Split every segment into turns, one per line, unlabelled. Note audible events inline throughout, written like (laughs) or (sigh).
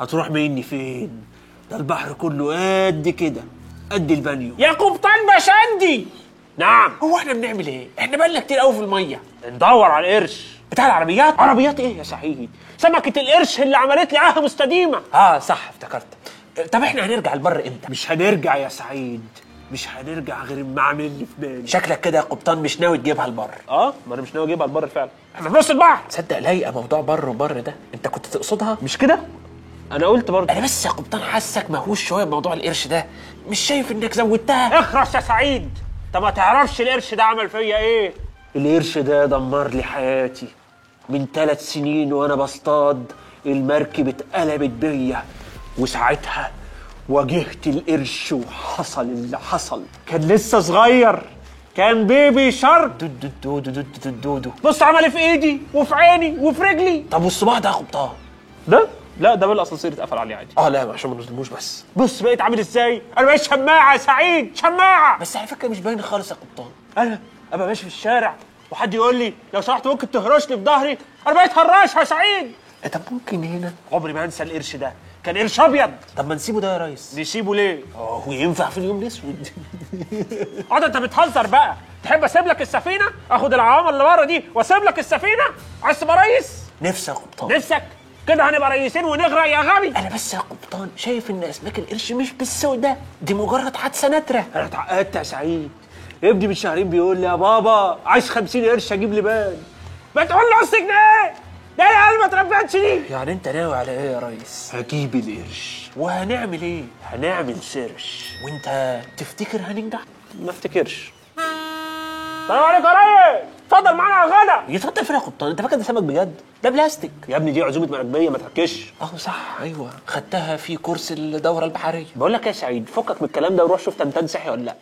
هتروح مني فين؟ ده البحر كله قد كده قد البانيو.
يا قبطان بشندي
نعم.
هو إحنا بنعمل إيه؟ إحنا بقالنا كتير قوي في المية.
ندور على القرش.
بتاع العربيات؟
عربيات إيه يا سعيد؟ سمكة القرش اللي عملت لي عاهة مستديمة.
آه صح افتكرت. طب إحنا هنرجع البر إمتى؟
مش هنرجع يا سعيد. مش هنرجع غير ما عامل لي في بالي.
شكلك كده يا قبطان مش ناوي تجيبها البر.
آه ما أنا مش ناوي أجيبها البر فعلا. إحنا في نص البحر.
تصدق لايقه موضوع بر وبر ده؟ أنت كنت تقصدها؟
مش كده؟ أنا قلت برضه.
أنا بس يا قبطان حاسك مهووس شوية بموضوع القرش ده. مش شايف إنك زودتها.
اخرس يا سعيد. انت ما تعرفش القرش ده عمل فيا إيه؟ القرش ده دمر لي حياتي. من ثلاث سنين وأنا بصطاد المركب اتقلبت بيا. وساعتها واجهت القرش وحصل اللي حصل. كان لسه صغير. كان بيبي شارك.
دودو دودو دودو دودو
بص عمل إيه في إيدي؟ وفي عيني؟ وفي رجلي؟
طب والصباع ده يا قبطان؟
ده؟ لا ده بالاسانسير اتقفل عليه عادي.
آه لا عشان ما نظلموش بس.
بص بقيت عامل إزاي؟ أنا بقيت شماعة يا سعيد شماعة.
بس على فكرة مش باين خالص يا قبطان.
أنا أبقى ماشي في الشارع وحد يقول لي لو سمحت ممكن تهرشني في ظهري؟ أنا بقيت هراش يا سعيد.
إيه طب ممكن هنا؟
عمري ما انسى القرش ده. كان قرش أبيض.
طب ما نسيبه ده يا ريس.
نسيبه ليه؟
آه هو ينفع في اليوم الأسود؟ (laughs)
آه ده أنت بتهزر بقى. تحب أسيب لك السفينة؟ آخد العوامه اللي بره دي وأسيب لك السفينة؟ عايز تبقى ريس؟
نفسي يا قبطان.
نفسك؟ كده هنبقى ريسين ونغرق يا غبي.
أنا بس يا قبطان شايف إن أسماك القرش مش بالسوء ده دي مجرد حادثة نادرة.
أنا اتعقدت يا سعيد. ابني من شهرين بيقول لي يا بابا عايز 50 قرش أجيب لبان ما تقول له نص جنيه ده العيال ما تربتش دي
يعني أنت ناوي على إيه يا ريس؟
هجيب القرش.
وهنعمل إيه؟
هنعمل search
وأنت تفتكر هننجح؟
ما افتكرش. السلام عليكم يا ريس. اتفضل معانا على الغدا.
يتفضل فين يا قبطان انت فاكر ده سمك بجد؟ ده بلاستيك.
يا ابني دي عزومة مراكبيه ما تحكيش.
آه صح أيوه. خدتها في course الدورة البحرية.
بقول لك يا سعيد فكك من الكلام ده وروح شوف تنتان صحي ولا لأ.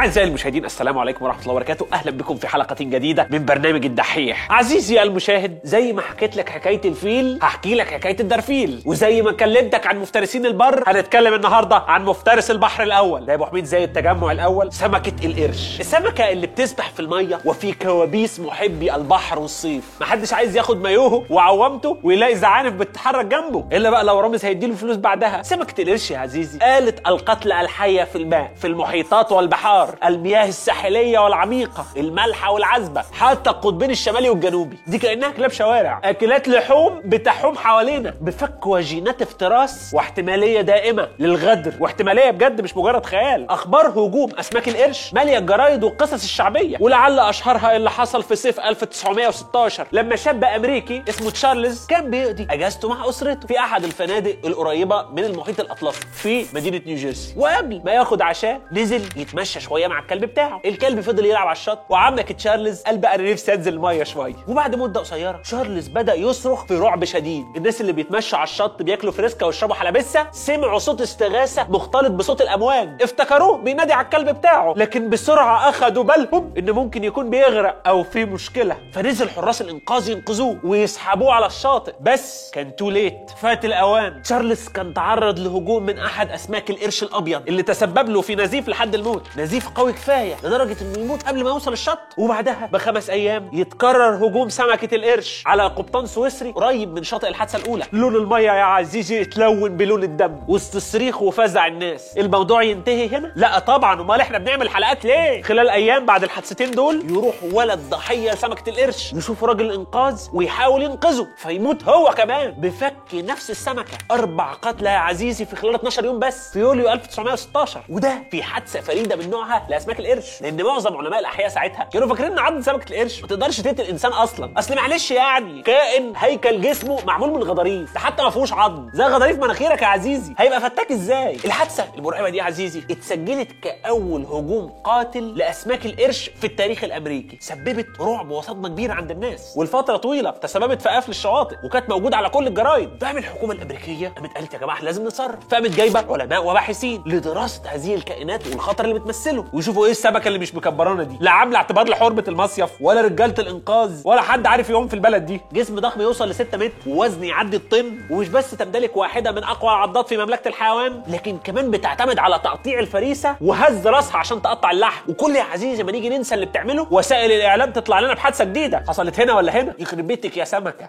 أعزائي المشاهدين السلام عليكم ورحمة الله وبركاته. أهلا بكم في حلقة جديدة من برنامج الدحيح. عزيزي المشاهد زي ما حكيت لك حكاية الفيل هحكي لك حكاية الدرفيل. وزي ما كلمتك عن مفترسين البر هنتكلم النهاردة عن مفترس البحر الأول. ده يا أبو حميد زي التجمع الأول سمكة القرش. السمكة اللي بتسبح في المية وفي كوابيس محبي البحر والصيف. محدش عايز ياخد مايوهه وعوامته ويلاقي زعانف بتتحرك جنبه. إلا بقى لو رامز هيديله فلوس بعدها. سمكة القرش يا عزيزي آلة القتل الحية في الماء في المحيطات والبحار. المياه الساحلية والعميقة المالحة والعذبة حتى القطبين الشمالي والجنوبي. دي كأنها كلاب شوارع. أكلات لحوم بتحوم حوالينا. بفك وجينات افتراس واحتمالية دائمة للغدر. واحتمالية بجد مش مجرد خيال. أخبار هجوم أسماك القرش مالية الجرايد والقصص الشعبية. ولعل أشهرها اللي حصل في صيف 1916 لما شاب أمريكي اسمه تشارلز كان بيقضي أجازته مع أسرته في أحد الفنادق القريبة من المحيط الأطلسي في مدينة نيوجيرسي. وقبل ما ياخد عشاء نزل يتمشى شوية مع الكلب بتاعه. الكلب فضل يلعب على الشط وعمك تشارلز قال بقى أنا نفسي أنزل الميه شوية. وبعد مدة قصيرة تشارلز بدأ يصرخ في رعب شديد. الناس اللي بيتمشوا على الشط بياكلوا فريسكا ويشربوا حلبسة سمعوا صوت استغاثة مختلط بصوت الامواج افتكروه بينادي على الكلب بتاعه لكن بسرعة أخدوا بالهم إن ممكن يكون بيغرق أو في مشكلة. فنزل حراس الإنقاذ ينقذوه ويسحبوه على الشاطئ. بس كان too late فات الأوان. تشارلز كان تعرض لهجوم من أحد أسماك القرش الأبيض اللي تسبب له في نزيف لحد الموت. نزيف قوي كفاية. لدرجة إنه يموت قبل ما يوصل الشط. وبعدها بخمس أيام يتكرر هجوم سمكة القرش على قبطان سويسري قريب من شاطئ الحادثة الأولى. لون المية يا عزيزي اتلون بلون الدم. وسط الصريخ وفزع الناس. الموضوع ينتهي هنا؟ لا طبعا. أمال إحنا بنعمل حلقات ليه؟ خلال أيام بعد الحادثتين دول يروح ولد ضحية سمكة القرش يشوف راجل الانقاذ ويحاول ينقذه فيموت هو كمان. بفك نفس السمكة أربع قتلى يا عزيزي في خلال 12 يوم بس. في يوليو 1916 وده في حادثة فريدة من نوعها لأسماك القرش لأن معظم علماء الأحياء ساعتها كانوا فاكرين ان عض سمكه القرش. ما تقدرش تقتل إنسان أصلا. أصل معلش يعني كائن هيكل جسمه معمول من غضاريف ده حتى ما فيهوش عظم. زي غضاريف مناخيرك يا عزيزي. هيبقى فتاك إزاي؟ الحادثة المرعبة دي يا عزيزي اتسجلت كأول هجوم قاتل لأسماك القرش في التاريخ الأمريكي. سببت رعب وصدمة كبيرة عند الناس. والفترة طويلة تسببت في قفل الشواطئ وكانت موجودة على كل الجرايد. فقام الحكومة الأمريكية قامت قالت يا جماعة لازم نتصرف. فقامت جايبة علماء وباحثين لدراسة هذه الكائنات والخطر اللي بتمثله. ينزلوا ويشوفوا إيه السمكة اللي مش مكبرانا دي. لا عاملة اعتبار لحرمة المصيف ولا رجالة الإنقاذ ولا حد عارف يعوم في البلد دي. جسم ضخم يوصل ل 6 متر ووزن يعدي الطن ومش بس تمتلك واحدة من أقوى العضات في مملكة الحيوان لكن كمان بتعتمد على تقطيع الفريسة وهز راسها عشان تقطع اللحم. وكل يا عزيزي ما نيجي ننسى اللي بتعمله وسائل الإعلام تطلع لنا بحادثة جديدة. حصلت هنا ولا هنا؟ يخرب بيتك يا سمكة.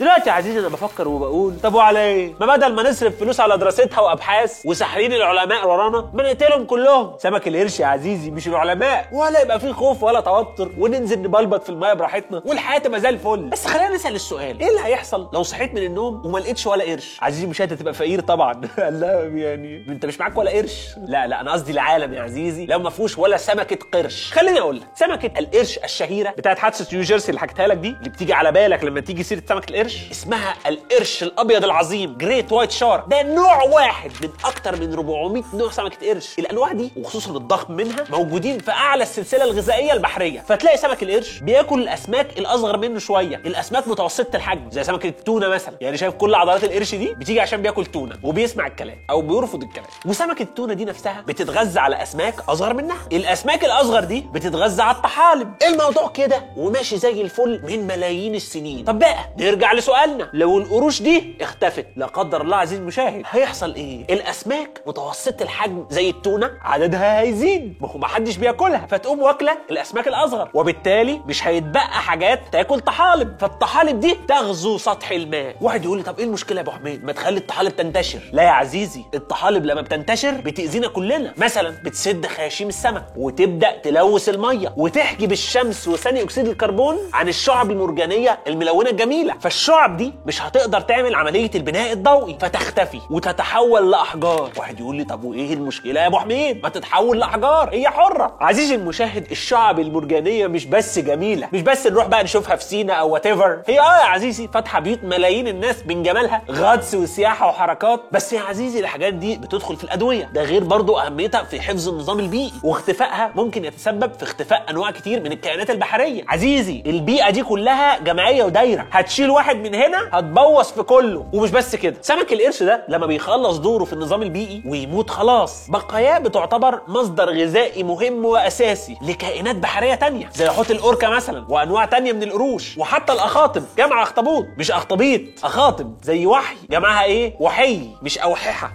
دلوقتي يا عزيزي أنا بفكر وبقول طب وعلى إيه؟ ما بدل ما نصرف فلوس على دراستها وأبحاث وساحرين العلماء ورانا ما نقتلهم كلهم. سمك القرش يا عزيزي مش العلماء ولا يبقى فيه خوف ولا توتر وننزل نبلبط في المايه براحتنا والحياة تبقى زي الفل. بس خلينا نسأل السؤال. إيه اللي هيحصل لو صحيت من النوم وما لقيتش ولا قرش؟ عزيزي مش هتبقى فقير طبعا. (laughs) لا يعني. أنت مش معاك ولا قرش؟ لا لا أنا قصدي العالم يا عزيزي. لو ما فيهوش ولا سمكة قرش. خليني أقول لك سمكة القرش الشهيرة بتاعت حادثه نيوجيرسي اللي حكيتها لك دي اللي بتيجي على بالك لما تيجي سيرة سمك القرش؟ اسمها القرش الأبيض العظيم great white shark ده نوع واحد من أكتر من 400 نوع سمكة قرش. الأنواع دي وخصوصا الضخم منها موجودين في أعلى السلسلة الغذائية البحرية. فتلاقي سمك القرش بياكل الأسماك الأصغر منه شوية. الأسماك متوسطة الحجم زي سمكة التونة مثلا. يعني شايف كل عضلات القرش دي بتيجي عشان بياكل تونة وبيسمع الكلام أو بيرفض الكلام. وسمكة التونة دي نفسها بتتغذى على أسماك أصغر منها. الأسماك الأصغر دي بتتغذى على الطحالب. الموضوع كده وماشي زي الفل من ملايين السنين. طب بقى نرجع لسؤالنا لو القروش دي اختفت لا قدر الله عزيزي المشاهد هيحصل إيه؟ الأسماك متوسطة الحجم زي التونة عددها هيزيد ما هو محدش بياكلها. فتقوم واكلة الأسماك الأصغر وبالتالي مش هيتبقى حاجات تاكل طحالب. فالطحالب دي تغزو سطح الماء. واحد يقول لي طب إيه المشكلة يا أبو حميد؟ ما تخلي الطحالب تنتشر. لا يا عزيزي الطحالب لما بتنتشر بتأذينا كلنا. مثلا بتسد خياشيم السمك وتبدأ تلوث المية وتحجب الشمس وثاني أكسيد الكربون عن الشعب المرجانية الملونة الجميلة. فالشعب دي مش هتقدر تعمل عملية البناء الضوئي. فتختفي وتتحول لأحجار. واحد يقول لي طب وإيه المشكلة يا أبو حميد؟ ما تتحول لأحجار هي حرة. عزيزي المشاهد الشعب المرجانية مش بس جميلة مش بس نروح بقى نشوفها في سينا أو وات هي آه يا عزيزي فاتحة بيوت ملايين الناس من جمالها غطس وسياحة وحركات. بس يا عزيزي الحاجات دي بتدخل في الأدوية. ده غير برضو أهميتها في حفظ النظام البيئي. واختفائها ممكن يتسبب في اختفاء أنواع كتير من الكائنات البحرية. عزيزي البيئة دي كلها جمعية ودايرة. هتشيل واحد من هنا هتبوظ في كله. ومش بس كده سمك القرش ده لما بيخلص دوره في النظام البيئي ويموت خلاص. بقاياه بتعتبر مصدر غذائي مهم وأساسي لكائنات بحرية تانية زي حوت الأوركا مثلا وأنواع تانية من القروش وحتى الأخاطب جمع أخطبوط مش أخطبيط أخاطب زي وحي جمعها إيه؟ وحي مش أوححة.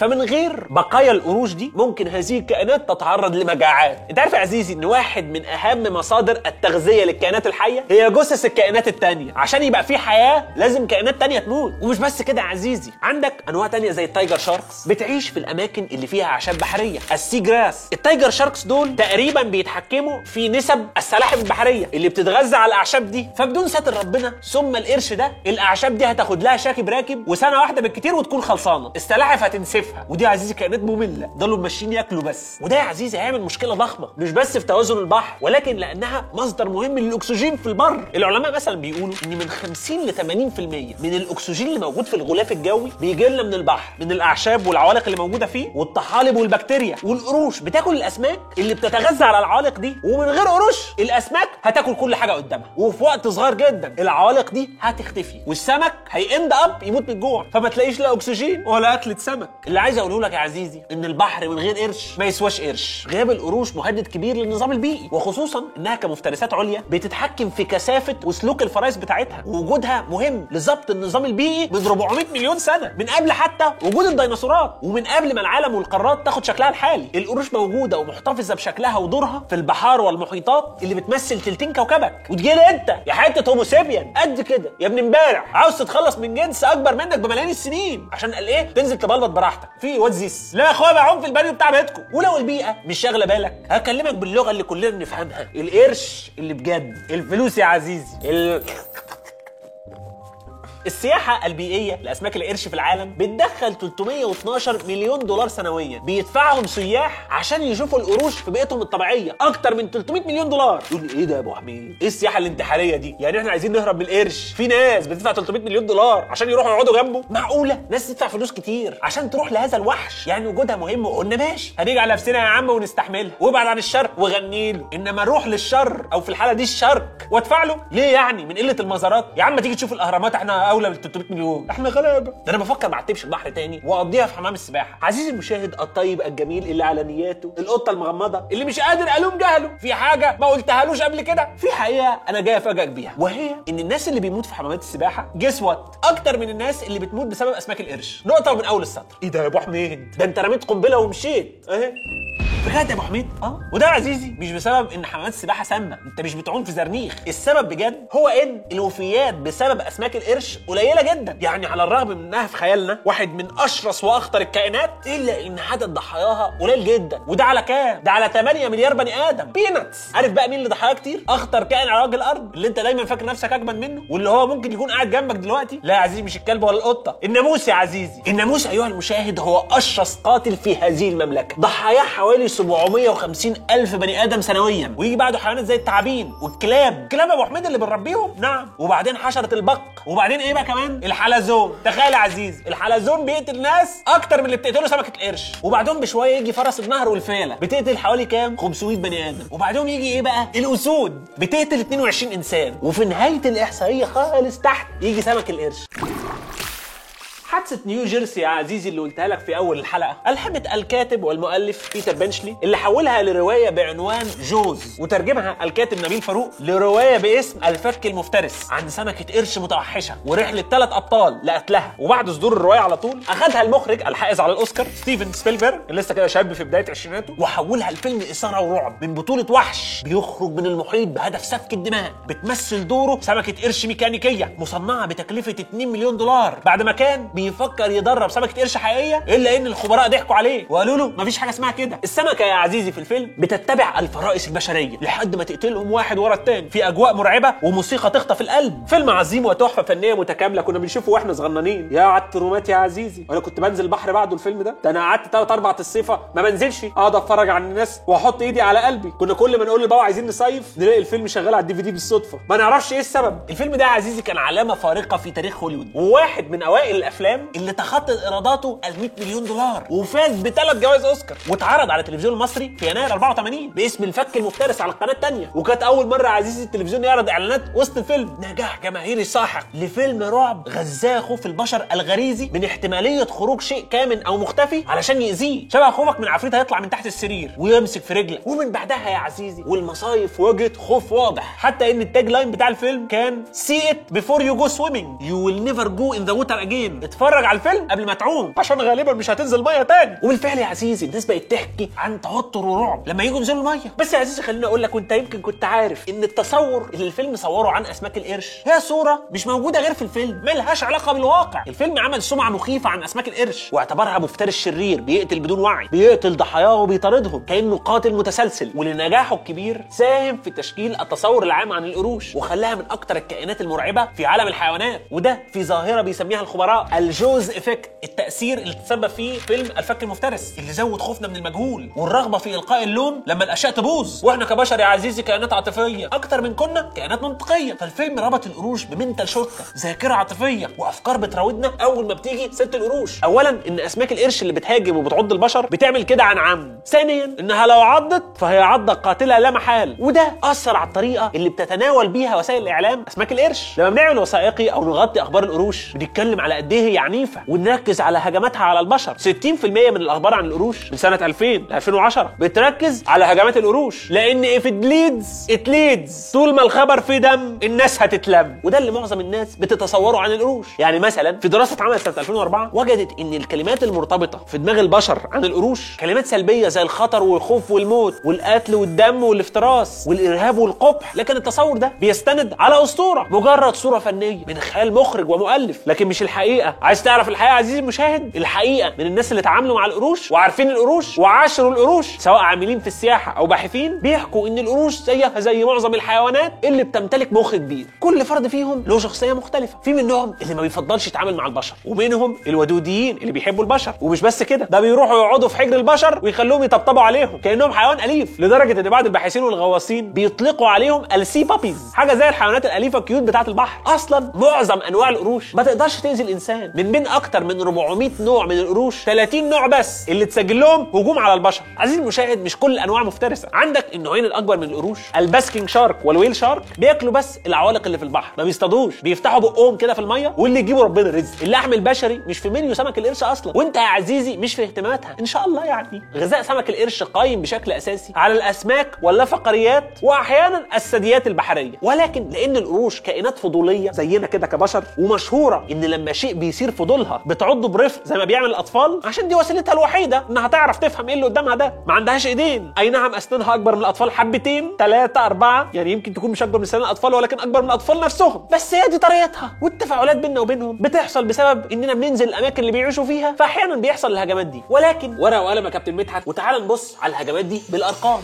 فمن غير بقايا القروش دي ممكن هذه الكائنات تتعرض لمجاعات. انت عارف يا عزيزي إن واحد من أهم مصادر التغذية للكائنات الحية هي جثث الكائنات التانية. عشان يبقى في حياة لازم كائنات تانية تموت. ومش بس كده يا عزيزي. عندك أنواع تانية زي ال tiger sharks بتعيش في الأماكن اللي فيها أعشاب بحرية. ال sea grass. ال tiger sharks دول تقريبا بيتحكموا في نسب السلاحف البحرية اللي بتتغذى على الأعشاب دي. فبدون ستر ربنا ثم القرش ده الأعشاب دي هتاخد لها شاكب راكب وسنة واحدة بالكتير وتكون خلصانة. السلاحف هتنسفها ودي يا عزيزي كائنات مملة. ضلوا ماشيين ياكلوا بس. وده يا عزيزي هيعمل مشكلة ضخمة. مش بس في توازن البحر ولكن لأنها مصدر مهم للأكسجين في البر. العلماء مثلا بيقولوا إن من 50 ل 80% من الأكسجين اللي موجود في الغلاف الجوي بيجي لنا من البحر من الأعشاب والعوالق اللي موجودة فيه والطحالب والبكتيريا والقروش. بتاكل الأسماك اللي بتتغذى على العوالق دي ومن غير قروش الأسماك هتاكل كل حاجة قدامها. وفي وقت صغير جدا العوالق دي هتختفي والسمك ه end up يموت من الجوع. فما تلاقيش لا أكسجين ولا أكلة سمك. اللي عايز اقوله لك يا عزيزي إن البحر من غير قرش ما يسواش قرش. غياب القروش مهدد كبير للنظام البيئي وخصوصا إنها كمفترسات عليا بتتحكم في كثافة وسلوك الفرائس بتاعتها. ووجودها مهم لضبط النظام البيئي من 400 مليون سنة من قبل حتى وجود الديناصورات ومن قبل ما العالم والقارات تاخد شكلها الحالي. القروش موجودة ومحتفظة بشكلها ودورها في البحار والمحيطات اللي بتمثل تلتين كوكبك. وتجي لي أنت يا حتة homo sapien قد كده. يا ابن امبارح. عاوز تتخلص من جنس أكبر منك بملايين السنين. عشان قال إيه؟ تنزل تبلبط براحتك. في what? This لا يا اخويا بعوم في البانيو بتاع بيتكم. ولو البيئة مش شاغلة بالك هكلمك باللغة اللي كلنا نفهمها القرش اللي بجد الفلوس يا عزيزي. ال... السياحة البيئية لأسماك القرش في العالم بتدخل 312 مليون دولار سنويا. بيدفعهم سياح عشان يشوفوا القروش في بيئتهم الطبيعية أكتر من 300 مليون دولار. يقول إيه ده يا أبو حميد؟ إيه السياحة الانتحارية دي؟ يعني إحنا عايزين نهرب من القرش. في ناس بتدفع 300 مليون دولار عشان يروحوا يقعدوا جنبه. معقولة؟ ناس تدفع فلوس كتير عشان تروح لهذا الوحش. يعني وجودها مهم. وقلنا ماشي. هنيجي على نفسنا يا عم ونستحملها. وابعد عن الشر وغني له. إنما نروح للشر أو في الحالة دي الشرك. وادفع له. ليه يعني؟ من قلة المزارات. يا عم تيجي تشوف الأهرامات. إحنا أولى بال 300 مليون. إحنا غلابة. ده أنا بفكر ما اعتبش البحر تاني وأقضيها في حمام السباحة. عزيزي المشاهد الطيب الجميل اللي على نياته القطة المغمضة اللي مش قادر ألوم جهله. في حاجة ما قلتهالوش قبل كده؟ في حقيقه أنا جاي أفاجئك بيها وهي إن الناس اللي ببيموت في حمامات السباحة جس وات أكتر من الناس اللي بتموت بسبب أسماك القرش. نقطة من أول السطر. إيه ده يا أبو حميد؟ ده أنت رميت قنبلة ومشيت. أهي. بجد يا ابو حميد؟ آه. وده يا عزيزي مش بسبب إن حمامات السباحة سامة أنت مش بتعوم في زرنيخ. السبب بجد هو إن الوفيات بسبب أسماك القرش قليلة جدا. يعني على الرغم من إنها في خيالنا واحد من أشرس وأخطر الكائنات إلا إن عدد ضحاياها قليل جدا. وده على كام؟ ده على 8 مليار بني آدم. بيناتس عارف بقى مين اللي ضحاياه كتير؟ أخطر كائن على وجه الأرض اللي أنت دايما فاكر نفسك اجمد منه واللي هو ممكن يكون قاعد جنبك دلوقتي. لا يا عزيزي مش الكلب ولا القطة. الناموس يا عزيزي. الناموس أيها المشاهد هو أشرس قاتل في هذه المملكة. ضحاياه حوالي 750 ألف بني آدم سنويا. ويجي بعده حيوانات زي التعابين والكلاب. كلاب أبو حميد اللي بنربيهم؟ نعم. وبعدين حشرة البق. وبعدين إيه بقى كمان؟ الحلزون. تخيل يا عزيز الحلزون بيقتل ناس أكتر من اللي بتقتله سمكة القرش وبعدهم بشوية يجي فرس النهر والفيلة. بتقتل حوالي كام؟ 500 بني آدم. وبعدهم يجي إيه بقى؟ الأسود. بتقتل 22 إنسان. وفي نهاية الإحصائية خالص تحت يجي سمك القرش. حادثة نيو جيرسي يا عزيزي اللي قلتها لك في أول الحلقة. ألهمت الكاتب والمؤلف بيتر بنشلي اللي حولها لرواية بعنوان Jaws وترجمها الكاتب نبيل فاروق لرواية باسم الفك المفترس عن سمكة قرش متوحشة ورحلة ثلاث أبطال لقتلها. وبعد صدور الرواية على طول أخذها المخرج الحائز على الأوسكار ستيفن سبيلبرج اللي لسه كده شاب في بداية عشريناته وحولها لفيلم إثارة ورعب من بطولة وحش. بيخرج من المحيط بهدف سفك الدماء بتمثل دوره سمكة قرش ميكانيكية مصنعة بتكلفة 2 مليون دولار. بعد ما كان بيفكر يدرب سمكة قرش حقيقية إلا إن الخبراء ضحكوا عليه. وقالوا له مفيش حاجة اسمها كده. السمكة يا عزيزي في الفيلم بتتبع الفرائس البشرية لحد ما تقتلهم واحد ورا التاني. في أجواء مرعبة وموسيقى تخطف القلب. فيلم عظيم وتحفة فنية متكاملة كنا بنشوفه وإحنا صغننين. يا على ال traumas يا عزيزي. وأنا كنت بنزل البحر بعده الفيلم ده. ده أنا قعدت ثلاث أربع أصياف ما بنزلش. أقعد أتفرج على الناس وأحط إيدي على قلبي. كنا كل ما نقول لبابا عايزين نصيف نلاقي الفيلم شغال على ال DVD بالصدفة. ما نعرفش إيه السبب. الفيلم ده يا عزيزي كان علامة فارقة في تاريخ هوليوود وواحد من أوائل الأفلام اللي تخطى إيراداته ال 100 مليون دولار. وفاز بثلاث جوائز أوسكار. واتعرض على التلفزيون المصري في يناير 84 باسم الفك المفترس على القناة الثانية وكانت أول مرة عزيزي التلفزيون يعرض إعلانات وسط الفيلم نجاح جماهيري ساحق لفيلم رعب غزاه خوف البشر الغريزي من احتمالية خروج شيء كامن أو مختفي علشان يأذيه. شبه خوفك من عفريت هيطلع من تحت السرير ويمسك في رجلك ومن بعدها يا عزيزي والمصايف واجهت خوف واضح. حتى إن ال tagline بتاع الفيلم كان see it before you go swimming you will never go in the water again اتفرج على الفيلم قبل ما تعوم عشان غالبا مش هتنزل مية تاني. وبالفعل يا عزيزي الناس بقت تحكي عن توتر ورعب لما يجوا ينزلوا المية. بس يا عزيزي خليني أقول لك وأنت يمكن كنت عارف إن التصور اللي الفيلم صوره عن أسماك القرش هي صورة مش موجودة غير في الفيلم ملهاش علاقة بالواقع. الفيلم عمل سمعة مخيفة عن أسماك القرش واعتبرها مفترس شرير بيقتل بدون وعي بيقتل ضحاياه وبيطاردهم كأنه قاتل متسلسل ولنجاحه الكبير ساهم في تشكيل التصور العام عن القروش وخلاها من أكتر الكائنات المرعبة في عالم الحيوانات وده في ظاهرة بيسميها الخبراء الجوز افكت التاثير اللي تسبب فيه فيلم الفك المفترس اللي زود خوفنا من المجهول والرغبة في إلقاء اللوم لما الأشياء تبوظ. وإحنا كبشر يا عزيزي كائنات عاطفية أكتر من كنا كائنات منطقية. فالفيلم ربط القروش بمنتال شوتة ذاكرة عاطفية وأفكار بتراودنا أول ما بتيجي ست القروش. اولا إن أسماك القرش اللي بتهاجم وبتعض البشر بتعمل كده عن عمد ثانيا إنها لو عضت فهي عضة قاتلة لا محال. وده أثر على الطريقة اللي بتتناول بيها وسائل الإعلام أسماك القرش. لما بنعمل وثائقي أو نغطي أخبار القروش بنتكلم على قد إيه هي عنيفة ونركز هجماتها على البشر. 60% من الأخبار عن القروش من سنة 2000 ل 2010 بتركز على هجمات القروش. لأن if it leads it leads. طول ما الخبر فيه دم الناس هتتلم. وده اللي معظم الناس بتتصوره عن القروش. يعني مثلا في دراسة اتعملت سنة 2004 وجدت إن الكلمات المرتبطة في دماغ البشر عن القروش كلمات سلبية زي الخطر والخوف والموت والقتل والدم والافتراس والإرهاب والقبح. لكن التصور ده بيستند على أسطورة. مجرد صورة فنية من خيال مخرج ومؤلف. لكن مش الحقيقة. عايز تعرف الحقيقة عزيزي؟ المشاهد الحقيقة من الناس اللي اتعاملوا مع القروش وعارفين القروش وعاشروا القروش سواء عاملين في السياحة أو باحثين بيحكوا إن القروش زيها زي معظم الحيوانات اللي بتمتلك مخ كبير. كل فرد فيهم له شخصية مختلفة. في منهم اللي ما بيفضلش يتعامل مع البشر ومنهم الودوديين اللي بيحبوا البشر. ومش بس كده ده بيروحوا يقعدوا في حجر البشر ويخلوهم يطبطبوا عليهم كأنهم حيوان أليف لدرجة إن بعض الباحثين والغواصين بيطلقوا عليهم ال sea puppies حاجة زي الحيوانات الأليفة ال cute بتاعة البحر. أصلا معظم أنواع القروش ما تقدرش تأذي الإنسان. من بين أكتر من 400 نوع من القروش 30 نوع بس اللي تسجل لهم هجوم على البشر. عزيزي المشاهد مش كل الانواع مفترسة. عندك النوعين الأكبر من القروش ال basking shark وال whale shark بياكلوا بس العوالق اللي في البحر ما بيصطادوش بيفتحوا بقهم كده في المية واللي يجيبوا ربنا رزق. اللحم البشري مش في منيو سمك القرش أصلا. وأنت يا عزيزي مش في اهتماماتها. إن شاء الله يعني. غذاء سمك القرش قايم بشكل أساسي على الأسماك واللافقريات واحيانا الثدييات البحرية. ولكن لأن القروش كائنات فضولية زينا كده كبشر ومشهورة إن لما شيء بيثير فضولها بتعضه برفق زي ما بيعمل الأطفال؟ عشان دي وسيلتها الوحيدة إنها تعرف تفهم إيه اللي قدامها ده. ما عندهاش إيدين. أي نعم أسنانها أكبر من الأطفال حبتين ثلاثة أربعة. يعني يمكن تكون مش أكبر من سنان الأطفال ولكن أكبر من الأطفال نفسهم. بس هي دي طريقتها. والتفاعلات بيننا وبينهم بتحصل بسبب إننا بننزل الأماكن اللي بيعيشوا فيها فاحيانا بيحصل الهجمات دي. ولكن ورقة وقلم يا كابتن مدحت وتعال نبص على الهجمات دي بالأرقام.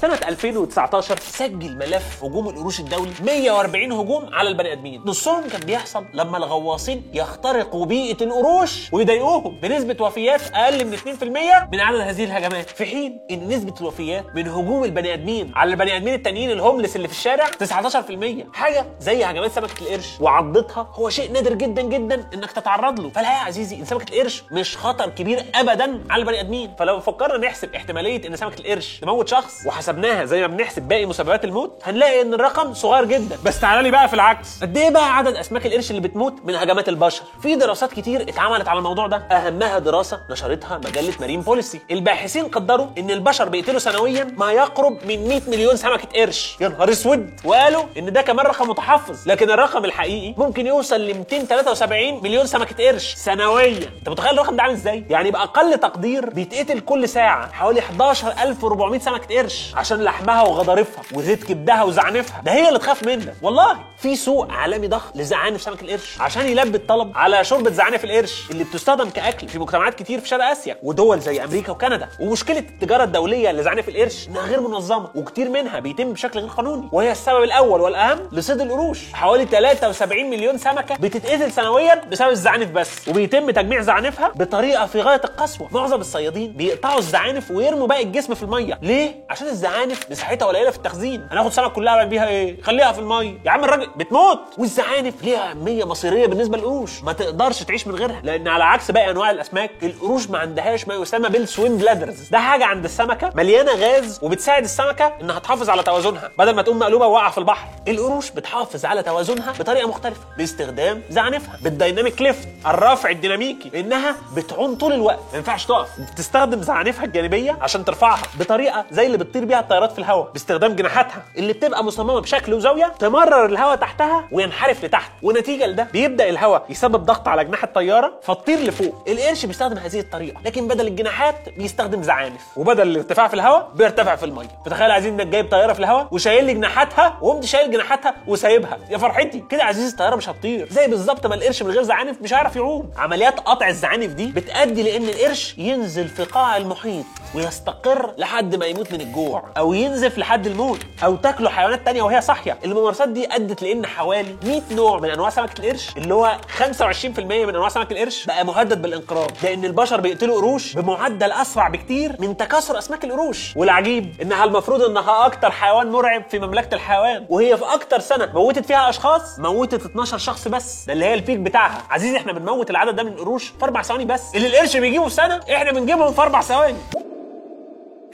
سنة 2019 سجل ملف هجوم القروش الدولي 140 هجوم على البني آدمين. نصهم كان بيحصل لما الغواصين يخترقوا بيئة القروش ويضايقوهم بنسبة وفيات أقل من 2% من عدد هذه الهجمات. في حين إن نسبة الوفيات من هجوم البني آدمين على البني آدمين التانيين الهوملس اللي في الشارع 19% حاجة زي هجمات سمكة القرش وعضتها هو شيء نادر جدا جدا إنك تتعرض له. فلا يا عزيزي إن سمكة القرش مش خطر كبير ابدا على البني آدمين. فلو فكرنا نحسب احتمالية إن سمكة القرش تموت شخص وحسبناها زي ما بنحسب باقي مسببات الموت هنلاقي إن الرقم صغير جدا. بس تعالى لي بقى في العكس. قد إيه بقى عدد أسماك القرش اللي بتموت من هجمات البشر؟ في دراسات كتير اتعملت على الموضوع ده. أهمها دراسة نشرتها مجلة مارين بوليسي الباحثين قدروا إن البشر بيقتلوا سنويا ما يقرب من 100 مليون سمكة قرش. يا نهار أسود. وقالوا إن ده كمان رقم متحفظ لكن الرقم الحقيقي ممكن يوصل ل 273 مليون سمكة قرش سنويا. أنت متخيل الرقم ده عامل إزاي؟ يعني بأقل تقدير بيتقتل كل ساعة حوالي 11400 سمكة قرش. عشان لحمها وغضارفها وزيت كبدها وزعنفها. ده هي اللي تخاف منك والله في سوق عالمي ضخم لزعانف سمك القرش عشان يلبي الطلب على شوربة زعانف القرش اللي بتستخدم كأكل في مجتمعات كتير في شرق آسيا ودول زي أمريكا وكندا. ومشكلة التجارة الدولية لزعانف القرش إنها غير منظمة وكتير منها بيتم بشكل غير قانوني. وهي السبب الأول والأهم لصيد القروش. حوالي 73 مليون سمكة بتتقتل سنويا بسبب الزعانف بس. وبيتم تجميع زعانفها بطريقة في غاية القسوة. معظم الصيادين بيقطعوا الزعانف ويرموا باقي الجسم في المية. ليه؟ عشان الزعانف مساحتها قليله في التخزين. هناخد سمك كلها أعمل بيها إيه؟ خليها في الميه يا عم الراجل بتموت. والزعانف ليها أهمية مصيرية بالنسبة للقروش. ما تقدرش تعيش من غيرها. لأن على عكس باقي أنواع الأسماك القروش ما عندهاش ما يسمى بال swim bladders ده حاجة عند السمكة مليانة غاز وبتساعد السمكة إنها تحافظ على توازنها. بدل ما تقوم مقلوبة وواقعة في البحر. القروش بتحافظ على توازنها بطريقة مختلفة. باستخدام زعنفها بالديناميك ليفت الرفع الديناميكي. لانها بتعوم طول الوقت. ما ينفعش تقف. بتستخدم زعنفها الجانبية عشان ترفعها بطريقة زي اللي بيها الطيارات في الهواء باستخدام جناحاتها اللي بتبقى مصممة بشكل وزاوية تمرر الهواء تحتها وينحرف لتحت. ونتيجة لده بيبدأ الهواء يسبب ضغط على جناح الطيارة فتطير لفوق. القرش بيستخدم هذه الطريقة لكن بدل الجناحات بيستخدم زعانف. وبدل الارتفاع في الهواء بيرتفع في المية. فتخيل عايزين إنك جايب طيارة في الهواء وشايل لي جناحاتها وقمت شايل جناحاتها وسايبها. يا فرحتي! كده عزيزي الطيارة مش هتطير. زي بالظبط ما القرش من غير زعانف مش هيعرف يعوم. عمليات قطع الزعانف دي بتؤدي لأن القرش ينزل في قاع المحيط ويستقر لحد ما يموت من الجوع. أو ينزف لحد الموت أو تاكله حيوانات تانية وهي صاحية. الممارسات دي أدت لأن حوالي 100 نوع من أنواع سمكه القرش اللي هو 25% من أنواع سمك القرش بقى مهدد بالإنقراض. لأن البشر بيقتلوا قروش بمعدل أسرع بكتير من تكاثر أسماك القروش. والعجيب إنها المفروض إنها أكتر حيوان مرعب في مملكة الحيوان وهي في أكتر سنة موتت فيها أشخاص موتت 12 شخص بس. ده اللي هي البيك بتاعها. عزيزي إحنا بنموت العدد ده من القروش في أربع ثواني بس. اللي القرش بيجيبه في سنة إحنا بنجيبهم في أربع ثواني.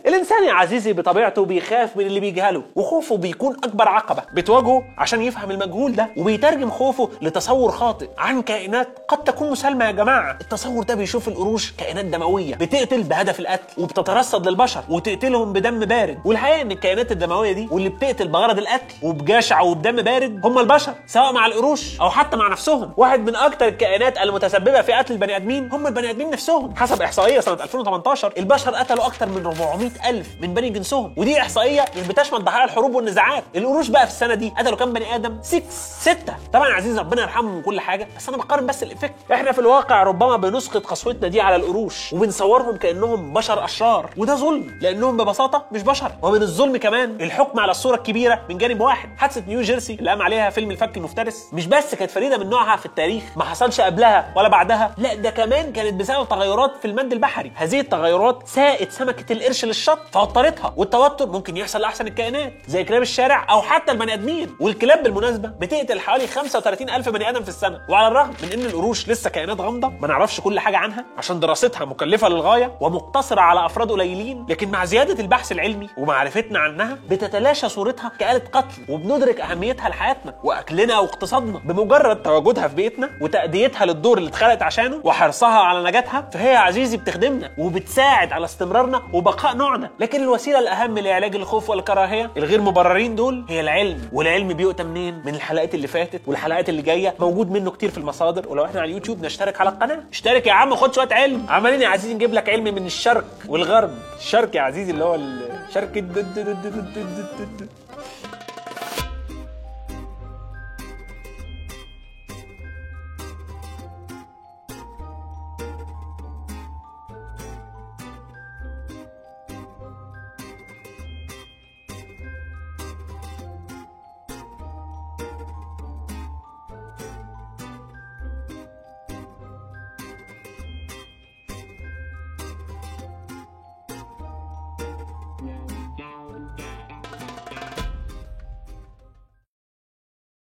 الإنسان يا عزيزي بطبيعته بيخاف من اللي بيجهله وخوفه بيكون أكبر عقبة. بتواجهه عشان يفهم المجهول ده وبيترجم خوفه لتصور خاطئ عن كائنات قد تكون مسالمة يا جماعة. التصور ده بيشوف القروش كائنات دموية بتقتل بهدف القتل وبتترصد للبشر وتقتلهم بدم بارد. والحقيقة إن الكائنات الدموية دي واللي بتقتل بغرض القتل وبجشع وبدم بارد هم البشر سواء مع القروش أو حتى مع نفسهم. واحد من أكتر الكائنات المتسببة في قتل البني آدمين هم البني آدمين نفسهم. حسب إحصائية سنة 2018 البشر قتلوا أكتر من 400 ألف من بني جنسهم ودي إحصائية مش بتشمل ضحايا الحروب والنزاعات. القروش بقى في السنة دي قتلوا كام بني آدم؟ 6 ستة. طبعا يا عزيزي ربنا يرحمهم من كل حاجة بس أنا بقارن بس ال effect. إحنا في الواقع ربما بنسقط قسوتنا دي على القروش وبنصورهم كأنهم بشر أشرار وده ظلم لأنهم ببساطة مش بشر. ومن الظلم كمان الحكم على الصورة الكبيرة من جانب واحد حادثة نيو جيرسي اللي قام عليها فيلم الفك المفترس. مش بس كانت فريدة من نوعها في التاريخ ما حصلش قبلها ولا بعدها لا ده كمان كانت بسبب تغيرات في المد البحري. هذه التغيرات ساقت سمكة القرش الشط فوترتها والتوتر ممكن يحصل لأحسن الكائنات زي كلاب الشارع أو حتى البني آدمين. والكلاب بالمناسبة بتقتل حوالي 35 ألف بني آدم في السنة. وعلى الرغم من إن القروش لسه كائنات غامضة ما نعرفش كل حاجة عنها عشان دراستها مكلفة للغاية ومقتصرة على أفراد قليلين. لكن مع زيادة البحث العلمي ومعرفتنا عنها بتتلاشى صورتها كآلة قتل وبندرك أهميتها لحياتنا وأكلنا واقتصادنا بمجرد تواجدها في بيتنا وتأديتها للدور اللي اتخلقت عشانه وحرصها على نجاتها فهي يا عزيزي بتخدمنا وبتساعد على استمرارنا وبقاء نوعنا لكن الوسيله الاهم لعلاج الخوف والكراهيه الغير مبررين دول هي العلم والعلم بيؤتى منين من الحلقات اللي فاتت والحلقات اللي جاية موجود منه كتير في المصادر ولو إحنا على اليوتيوب نشترك على القناه اشترك يا عم خد شوية علم عمالين يا عزيزي نجيب لك علم من الشرق والغرب الشرق يا عزيزي اللي هو الشرق